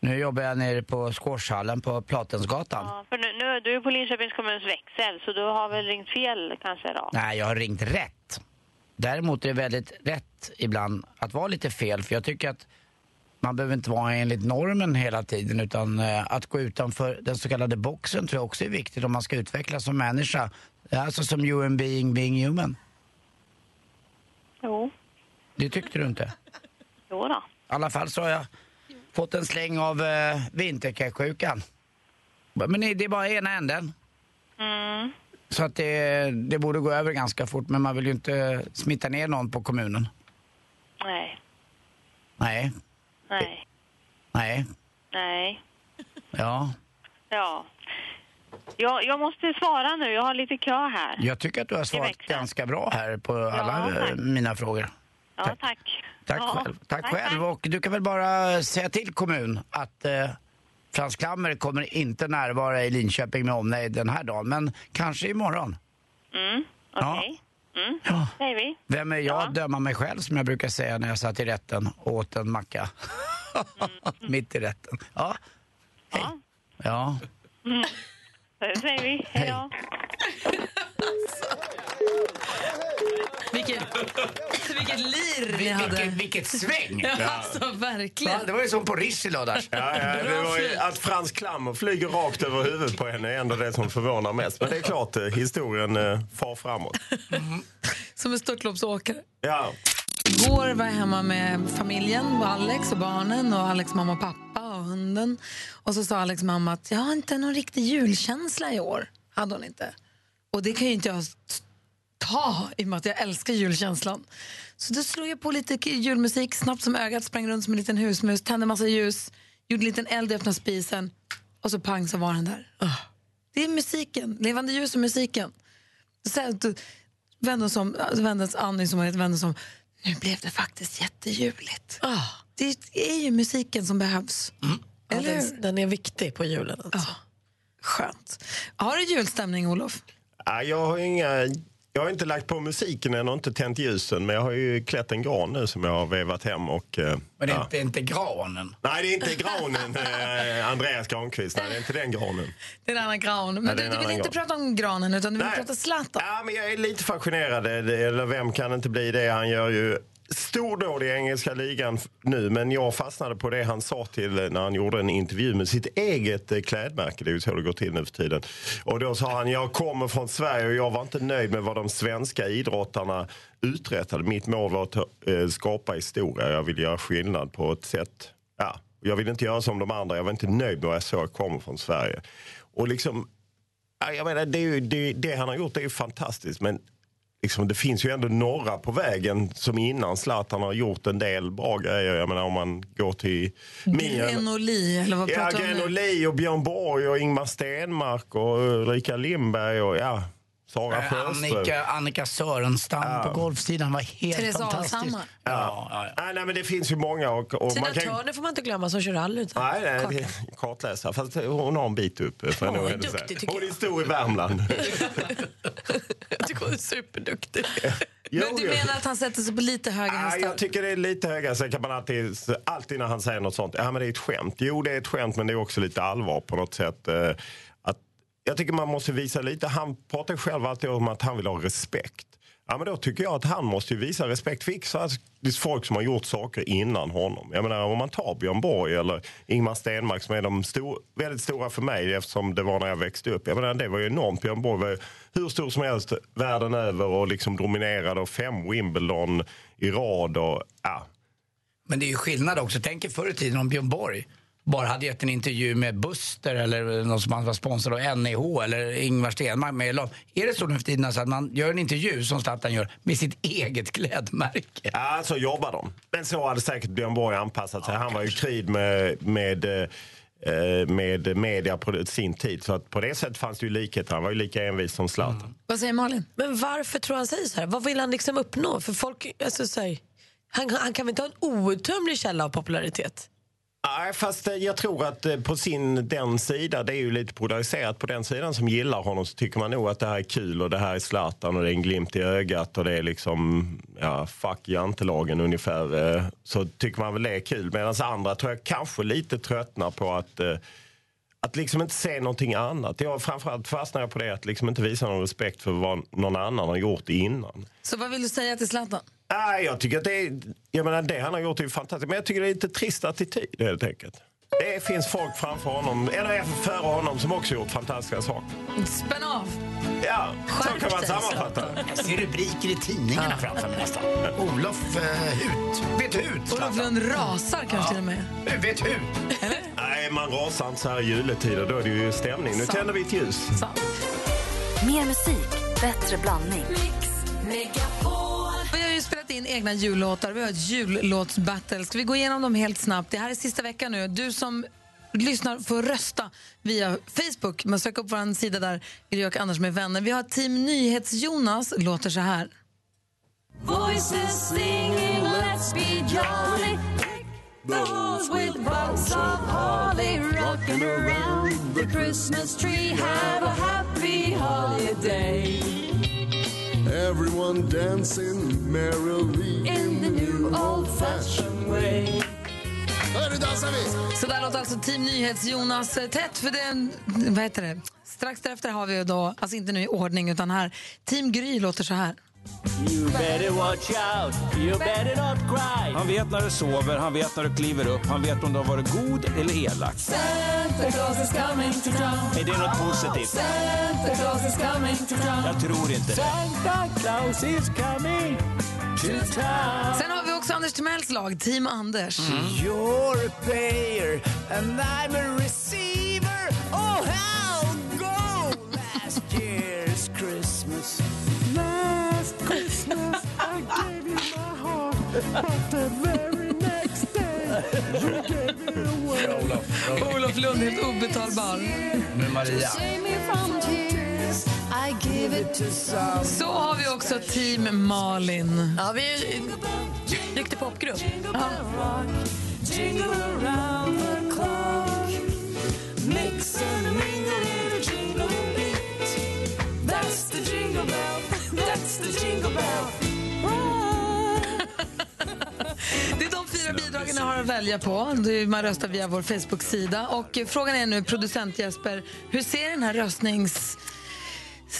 Nu jobbar jag nere på squashhallen på Platensgatan. Ja, för nu, nu är du på Linköpings kommuns växel, så du har väl ringt fel kanske då? Nej, jag har ringt rätt. Däremot är det väldigt rätt ibland att vara lite fel, för jag tycker att man behöver inte vara enligt normen hela tiden utan eh, att gå utanför den så kallade boxen tror jag också är viktigt om man ska utvecklas som människa. Alltså som human being, being human. Jo, Det tyckte du inte? jo då. I alla fall så har jag fått en släng av eh, vinterkräksjukan. Men det är bara ena änden. Mm. Så att det, det borde gå över ganska fort men man vill ju inte smitta ner någon på kommunen. Nej, Nej, nej, nej, nej. ja. Ja. Jag, jag måste svara nu, jag har lite kö här. Jag tycker att du har svarat ganska bra här på alla tack. eh, mina frågor. Ja, tack. Tack ja. själv. Tack, själv. Och du kan väl bara säga till kommun att eh, Frans Klammer kommer inte närvara i Linköping med omnejd den här dagen, men kanske imorgon. Mm, okej. Mm, säger vi. Vem är jag att döma mig själv som jag brukar säga när jag satt i rätten och åt en macka? Mitt i rätten. Ja. Hej. Ja. Mm. Det säger vi. Hej då. Vilket, vilket lir ni hade. vilket- vilket sväng. Ja, alltså verkligen. Ja, det var ju som på lördags. Ja, ja, det var ju att Frans Klammer flyger rakt över huvudet på henne är ändå det som förvånar mest. Men det är klart, eh, historien eh, far framåt. Som en störtloppsåkare. Ja. Igår var jag hemma med familjen, och Alex och barnen och Alex mamma och pappa och hunden. Och så sa Alex mamma att jag har inte någon riktig julkänsla i år. Hade hon inte. Och det kan ju inte jag ta i och med att jag älskar julkänslan. Så då slog jag på lite julmusik snabbt som ögat, sprang runt som en liten husmus, tände massa ljus, gjorde en liten eld i öppna spisen och så pang så var den där. Ah. Det är musiken, levande ljus och musiken. Så här, då vände hon som, alltså vände sig Annie som var ett vände som, nu blev det faktiskt jättejuligt. Ah. Det är ju musiken som behövs. Ja, Eller hur? den, den är viktig på julen. Alltså. Skönt. Har du julstämning, Olof? Ja, jag har inga... Jag har inte lagt på musiken än och inte tänt ljusen men jag har ju klätt en gran nu som jag har vevat hem och... eh, Men det är ja. inte, inte granen. Nej, det är inte granen, eh, Andreas Granqvist. Nej, det är inte den granen. Det är en annan gran. Men det du, du vill inte gran. prata om granen utan du vill Nej. prata Zlatan. Ja, men jag är lite fascinerad. Det- Eller vem kan inte bli det? Han gör ju stordåd i engelska ligan nu. Men jag fastnade på det han sa till eh, när han gjorde en intervju med sitt eget eh, klädmärke. Det är ju så det går till nu för tiden. Och då sa han, jag kommer från Sverige och jag var inte nöjd med vad de svenska idrottarna uträttade. Mitt mål var att eh, skapa historia. Jag vill göra skillnad på ett sätt. Ja, jag vill inte göra som de andra. Jag var inte nöjd med vad jag såg. Jag kommer från Sverige. Och liksom Jag menar, det, ju, det, det han har gjort är ju fantastiskt men liksom, det finns ju ändå några på vägen som innan Zlatan har gjort en del bra grejer. Jag menar om man går till... Grenoli, eller vad Ja, pratar du om? Grenoli och Björn Borg och Ingmar Stenmark och Ulrika Lindberg och ja, Sara Eh, Sjöström. Annika, Annika Sörenstam Ja. på golfsidan var helt Therese fantastisk. Alshammar. Ja. Nej, nej, men det finns ju många. Och, och Tina man kan, Turner får man inte glömma som kör rally. utan Nej, nej, är kartläsare. Fast hon har en bit upp. För Hon är duktig, tycker Hon är stor i Värmland. Jag tycker hon är superduktig. Jo, Men du jo. menar att han sätter sig på lite höga Ja, hästar? jag tycker det är lite höga. Sen kan man alltid, alltid när han säger något sånt, ja men det är ett skämt. Jo det är ett skämt men det är också lite allvar på något sätt. Jag tycker man måste visa lite, han pratar själv alltid om att han vill ha respekt. Ja men då tycker jag att han måste visa respekt för faktiskt folk som har gjort saker innan honom. Jag menar om man tar Björn Borg eller Ingmar Stenmark som är de stor, väldigt stora för mig eftersom det var när jag växte upp. Jag menar det var ju enormt. Björn Borg var hur stor som helst världen över och liksom dominerade och fem Wimbledon i rad och ja. Men det är ju skillnad också. Tänk er förr i tiden om Björn Borg bara hade gett en intervju med Buster eller någon som han var sponsrad av NEH eller Ingvar Stenmark med Elon. Är det så nu för tiden alltså att man gör en intervju som Zlatan gör med sitt eget klädmärke? Ja, så jobbar de. Men så hade säkert Björn Borg anpassat sig. Han var ju i krig med, med, eh, med media på sin tid. Så att på det sättet fanns det ju likheter. Han var ju lika envis som Zlatan. Vad säger Malin? Men varför tror han säger så här? Vad vill han liksom uppnå? För folk, alltså, så här, han, han kan väl inte ha en outtömlig källa av popularitet? Nej, fast eh, jag tror att eh, på sin, den sida, det är ju lite polariserat. På den sidan som gillar honom så tycker man nog att det här är kul och det här är Zlatan och det är en glimt i ögat och det är liksom, ja, fuck jantelagen ungefär. Eh, så tycker man väl det är kul. Medan andra tror jag kanske lite tröttnar på att att liksom inte se någonting annat. Jag framförallt fastnar jag på det att liksom inte visa någon respekt för vad någon annan har gjort innan. Så vad vill du säga till Zlatan? Nej, jag tycker att det är, jag menar, det han har gjort är fantastiskt. Men jag tycker det är lite trist attityd helt enkelt. Det finns folk framför honom, eller före honom, som också gjort fantastiska saker. Spänn av! Ja, så kan man sammanfatta det. Jag ser rubriker i tidningarna framför mig nästan. Olof eh, Hut. Vet hut. Olof Lund rasar kanske till och med. Vet hut. Nej, man rasar inte så här i juletider. Då är det ju stämning. Nu Sant. tänder vi ett ljus. Mer musik, bättre blandning. Har ju spelat in egna jullåtar. Vi har ett jullåtsbattle. Ska vi gå igenom dem helt snabbt? Det här är sista veckan nu. Du som lyssnar får rösta via Facebook. Man söker upp vår sida där, Gry och Anders med vänner. Vi har Team Nyhets-Jonas, låter så här. Voices singing, let's be jolly. Those with buds of holly rocking around the Christmas tree. Have a happy holiday. Everyone dancing merrily In the new old-fashioned way. Hörru, dansar vi! Så där låter alltså Team Nyhets-Jonas eh, tätt för den, vad heter det? Strax därefter har vi då, alltså inte nu i ordning utan här, Team Gry låter så här. You better watch out, you better not cry. Han vet när du sover, han vet när du kliver upp, han vet om du har varit god eller elak. Santa Claus is coming to town. Är det något positivt? Santa Claus is coming to town. Jag tror inte det. Santa Claus is coming to town. Sen har vi också Anders Timells lag, Team Anders. You're Christmas I gave you my heart, but the very next day you gave it away. Olof Lund, helt obetalbar. Med Maria. Så har vi också Team Malin. Ja, vi är en duktig popgrupp. Jingle around the clock. Mix and mingle bidragen har att välja på. Man röstar via vår Facebook-sida. Och frågan är nu, producent Jesper, hur ser den här röstnings...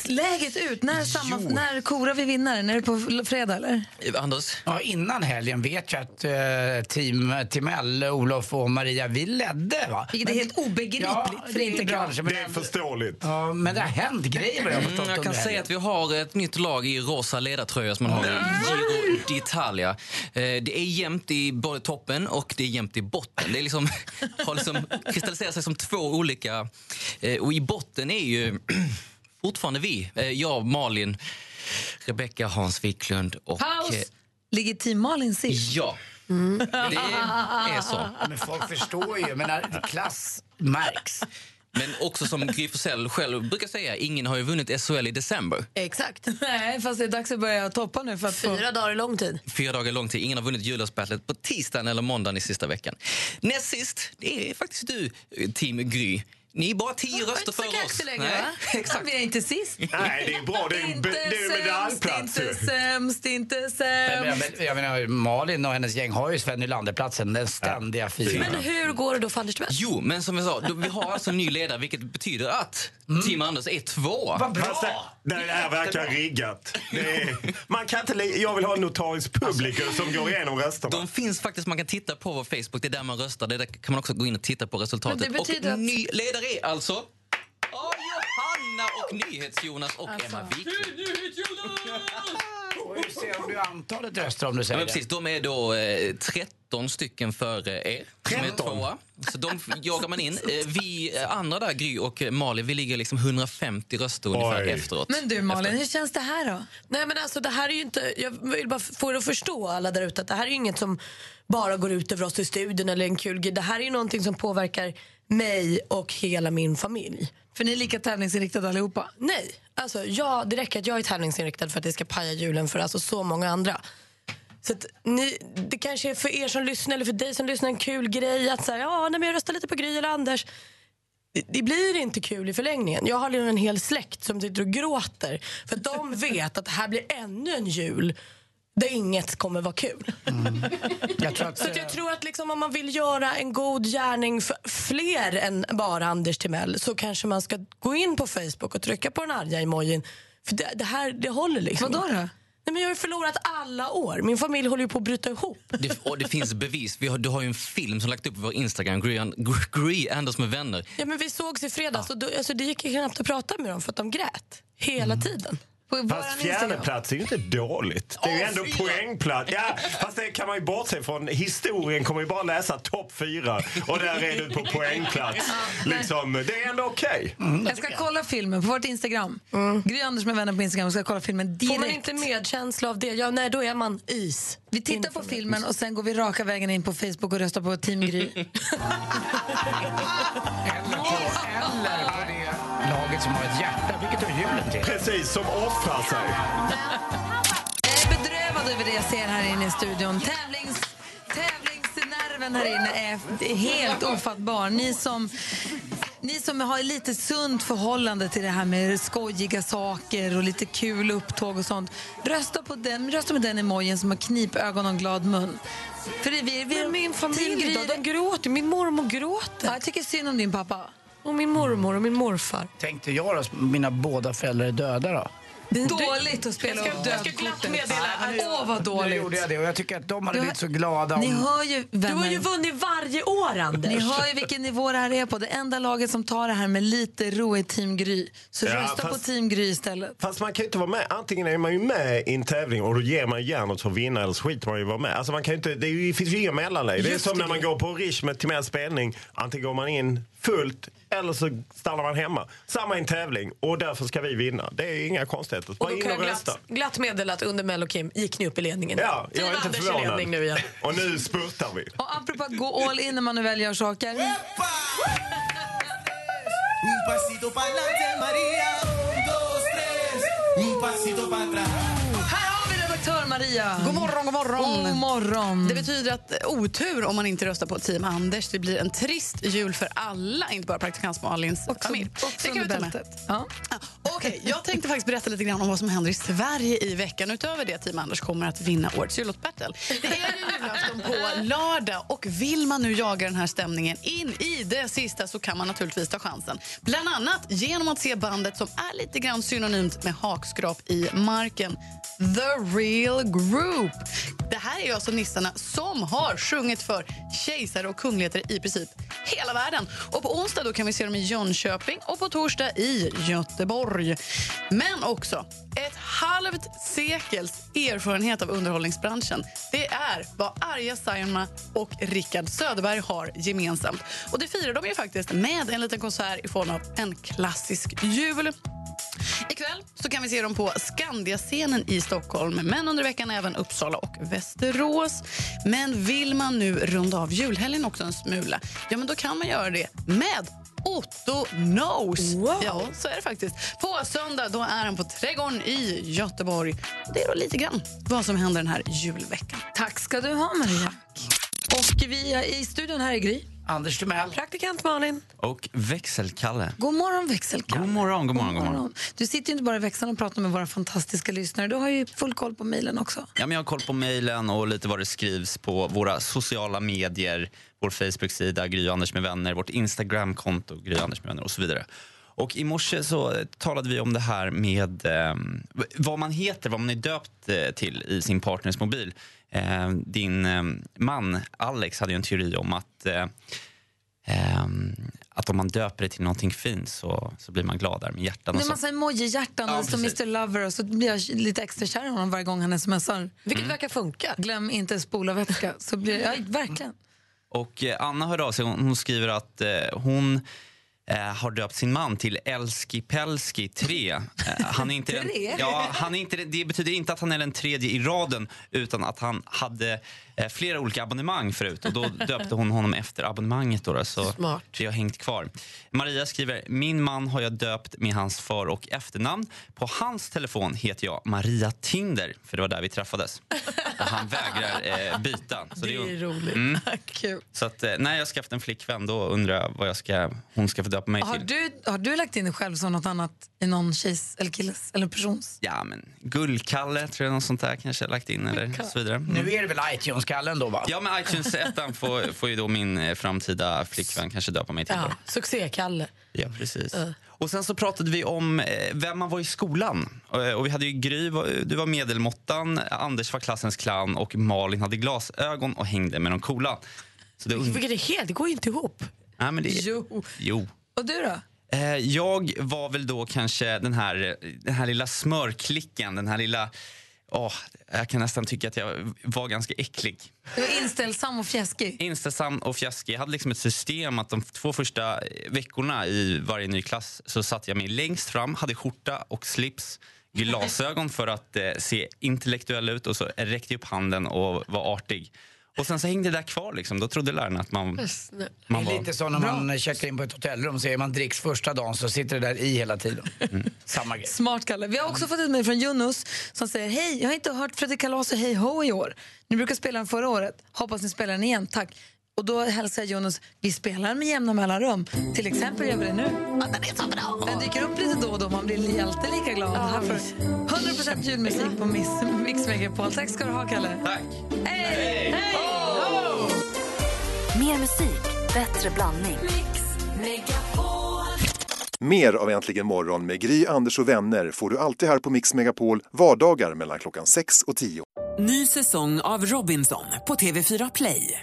Läget ut? När, samma, när korar vi vinnaren? Är det på fredag eller? Anders? Ja, innan helgen vet jag att eh, team Timell, Olof och Maria, vi ledde. Va? Vilket är helt obegripligt, för det är inte bra. Det är förståeligt. Ja, men det har hänt grejer vad jag har förstått Mm, jag kan under säga helgen. att vi har ett nytt lag i rosa ledartröja som man har i Giro d'Italia. Eh, Det är jämnt i både toppen och det är jämnt i botten. Det är liksom, har liksom kristalliserat sig som två olika... eh, Och i botten är ju fortfarande vi. Eh, Jag, Malin, Rebecka, Hans Wiklund och... Paus! eh, Ligger Team Malin sist? Ja. Det är så. Men folk förstår ju. Men när klass märks. Men också som Gry Forssell själv brukar säga, ingen har ju vunnit SHL i december. Exakt. Nej, fast det är dags att börja toppa nu. För att få... Fyra dagar är lång tid. Fyra dagar lång tid. Ingen har vunnit jullåtsbattlet på tisdagen eller måndagen i sista veckan. Näst sist, det är faktiskt du, eh, Team Gry. Ni är bara tio röster före oss. längre, Nej, exakt. Vi är inte sist. Nej, det är bra. Det är, Inte det är sämst, medaljplats. inte sämst, inte Men, sämst. men, jag menar, Malin och hennes gäng har ju Sven Nylander-platsen, den ständiga fienden. Men hur går det då för Anders Timell? Jo, men som jag sa, då, vi har alltså en ny ledare vilket betyder att Team Anders är två. Vad bra! Fast det, det här verkar riggat. Det är, man kan inte, jag vill ha en notarisk publiker som går igenom rösterna. De finns faktiskt, man kan titta på vår Facebook, det är där man röstar. Det är där kan man också gå in och titta på resultatet. Men det betyder och att- ny ledare är alltså Ja, Johanna och NyhetsJonas och Alltså. Emma Wiklund. Och hur ser du antalet röster om du Ja, säger men det? precis, de är då eh, 13 stycken före er. Som är 13? tvåa. Så de f- jagar man in. Eh, vi eh, andra där, Gry och eh, Malin, vi ligger liksom 150 röster ungefär Oj. efteråt. Men du Malin, Efter. hur känns det här då? Nej men alltså det här är ju inte, jag vill bara få er att förstå alla där ute att det här är ju inget som bara går ut över oss i studion eller en kul grej. Det här är ju någonting som påverkar mig och hela min familj. För ni är lika tävlingsinriktade allihopa? Nej, alltså jag, det räcker att jag är tävlingsinriktad för att det ska paja julen för alltså så många andra. Så ni, det kanske är för er som lyssnar eller för dig som lyssnar en kul grej att säga ja, nej, men jag röstar lite på Gry eller Anders. Det, det blir inte kul i förlängningen. Jag har en hel släkt som sitter och gråter för de vet att det här blir ännu en jul där inget kommer vara kul. Jag tror att, Så att jag tror att liksom, om man vill göra en god gärning för fler än bara Anders Timell så kanske man ska gå in på Facebook och trycka på den arga emojin. För det, det här det håller liksom Vadå då? Nej, men jag har ju förlorat alla år. Min familj håller ju på att bryta ihop. Det, och det finns bevis. Vi har, du har ju en film som lagt upp på vår Instagram, Gry, Gry Anders med vänner. Ja, men vi sågs i fredags och då, alltså, det gick ju knappt att prata med dem för att de grät hela tiden. Fast fjärde plats är ju inte dåligt. Det är ju ändå poängplats. Ja, fast det kan man ju bortse från. Historien kommer ju bara läsa topp fyra och där är du på poängplats. Liksom, det är ändå okej. Jag ska kolla filmen på vårt Instagram. Gry Anders med vänner på Instagram. Jag ska kolla filmen direkt. Får man inte medkänsla av det, ja, nej, då är man is. Vi tittar på filmen och sen går vi raka vägen in på Facebook och röstar på Team Gry. eller, på, eller laget som har ett hjärta, vilket har julen till. Precis, som offrar sig. Jag är bedrövad över det jag ser här inne i studion. Tävlings, tävlingsnerven här inne är helt ofattbar. Ni som, ni som har lite sunt förhållande till det här med skojiga saker och lite kul upptåg och sånt. Rösta på den, rösta med den emojin som har knipögon och glad mun. För det är vi, vi, Men min familj då? De gråter. Min mormor gråter. Ja, jag tycker synd om din pappa. Och min mormor och min morfar. Tänkte jag då, mina båda föräldrar är döda då? Dåligt att spela upp Jag ska glatt meddela att Åh, vad Nu dåligt. gjorde jag det och jag tycker att de hade Du har- blivit så glada om... Ni hör ju, Du har vänner. ju vunnit varje år, Anders. Ni hör ju vilken nivå det här är på. Det enda laget som tar det här med lite ro är Team Gry. Så Ja, rösta på fast- Team Gry istället. Fast man kan ju inte vara med. Antingen är man ju med i en tävling och då ger man järnet för att vinna eller så skiter man ju vara med. Alltså man kan ju inte, det, är ju, det finns ju inga mellanläge. Det är Just som det. när man går på Rish med till med spelning. Antingen går man in fullt eller så stannar man hemma. Samma i en tävling och därför ska vi vinna. Det är inga konstigheter. Och då in kan och jag rösta. glatt, glatt meddela att under Mello Kim gick ni upp i ledningen. Ja, jag är inte förvånad. nu igen. Och nu spurtar vi. Och apropå att gå all in när man nu väl gör saker. Un pasito pa'lante, Maria. Un, dos, tres. Un pasito para Maria. God morgon, god morgon. God morgon. Det betyder att otur om man inte röstar på Team Anders. Det blir en trist jul för alla, inte bara praktikant Malins familj. också Det kan vi ta med. Ja. Okej, jag tänkte faktiskt berätta lite grann om vad som händer i Sverige i veckan. Utöver det Team Anders kommer att vinna årets jullåtsbattle. Det är ju julafton på lördag och vill man nu jaga den här stämningen in i det sista så kan man naturligtvis ta chansen. Bland annat genom att se bandet som är lite grann synonymt med hakskrap i marken. The Real Group. Det här är alltså nissarna som har sjungit för kejsare och kungligheter i princip hela världen. Och på onsdag då kan vi se dem i Jönköping och på torsdag i Göteborg. Men också ett halvt sekels erfarenhet av underhållningsbranschen. Det är vad Arja Saijonmaa och Rickard Söderberg har gemensamt. Och det firar de ju faktiskt med en liten konsert i form av en klassisk jul. Ikväll så kan vi se dem på Skandia-scenen i Stockholm men under veckan även Uppsala och Västerås. Men vill man nu runda av julhelgen också en smula, ja men då kan man göra det med Otto Knows. Ja, så är det faktiskt. På söndag då är han på Trädgården i Göteborg. Det är då lite grann vad som händer den här julveckan. Tack ska du ha, Maria. Och vi är i studion här i Gry. Anders Timell. Praktikant Malin. Och växelkalle. God morgon, växelkalle. God morgon, god morgon, god morgon. Du sitter ju inte bara i växeln och pratar med våra fantastiska lyssnare. Du har ju full koll på mejlen också. Ja, men jag har koll på mejlen och lite vad det skrivs på våra sociala medier. Vår Facebook-sida Gry Anders med vänner, vårt Instagram-konto Gry Anders med vänner och så vidare. Och I morse så talade vi om det här med eh, vad man heter, vad man är döpt eh, till i sin partners mobil. Eh, din eh, man Alex hade ju en teori om att eh, ehm, att om man döper det till någonting fint så, så blir man glad där med hjärtan Det och är så. massa emoji-hjärtan Ja, och precis. Mr Lover och så blir jag lite extra kär i honom varje gång han smsar. Vilket verkar funka. Glöm inte spola vätska. Så blir ja, verkligen. Och eh, Anna hörde av sig. Hon, hon skriver att eh, hon har döpt sin man till Elski Pelski 3. Eh, han är inte den, ja, han är inte, det betyder inte att han är den tredje i raden utan att han hade eh, flera olika abonnemang förut. Och då döpte hon honom efter abonnemanget. Då, så Smart. det har hängt kvar. Maria skriver, min man har jag döpt med hans för och efternamn. På hans telefon heter jag Maria Tinder, för det var där vi träffades. och han vägrar eh, byta. Så Det är roligt. Mm. Kul. Så att, eh, när jag skaffat en flickvän då undrar jag vad jag ska, hon ska få döpa mig Har till. du, har du lagt in dig själv som något annat i någon tjejs eller killes eller persons? Ja, men Gullkalle tror jag något sånt där kanske jag lagt in eller så vidare. Mm. Nu är det väl iTunes-kallen då va? Ja, men iTunes-ettan får, får ju då min eh, framtida flickvän kanske döpa mig till. Ja. Succé-Kalle. Ja, precis. Ja. Och sen så pratade vi om eh, vem man var i skolan. Eh, Och vi hade ju Gry, var- du var medelmåttan, Anders var klassens clown och Malin hade glasögon och hängde med de coola. Så det, Vilket är helt, det går ju inte ihop. Nej, men det, Jo. jo. Och du då? Eh, Jag var väl då kanske den här, den här lilla smörklicken, den här lilla... åh, jag kan nästan tycka att jag var ganska äcklig. Du var inställsam och fjäskig. Inställsam och fjäskig. Jag hade liksom ett system att de två första veckorna i varje ny klass så satte jag mig längst fram, hade skjorta och slips, glasögon för att eh, se intellektuell ut och så räckte jag upp handen och var artig. Och sen så hängde det där kvar liksom. Då trodde lärarna att man, man det är var... lite så när man checkar in på ett hotellrum så är man dricks första dagen så sitter det där i hela tiden. Samma grej. Smart Kalle. Vi har också fått ett mejl från Junus som säger Hej, jag har inte hört Fredrik Kalas och Hej Ho i år. Ni brukar spela den förra året. Hoppas ni spelar den igen. Tack. Och då hälsar Jonas, vi spelar med jämna mellanrum. Till exempel gör vi det nu. Ja, den är så bra. Den dyker upp lite då och då, man blir alltid lika glad. Här får du 100% julmusik på Mix, Mix Megapol. Tack ska du ha, Kalle. Tack. Hej! Hej! Mer musik, bättre blandning. Mer av Äntligen morgon med Gry, Anders och vänner får du alltid här på Mix Megapol vardagar mellan klockan 6 och 10. Ny säsong av Robinson på TV4 Play.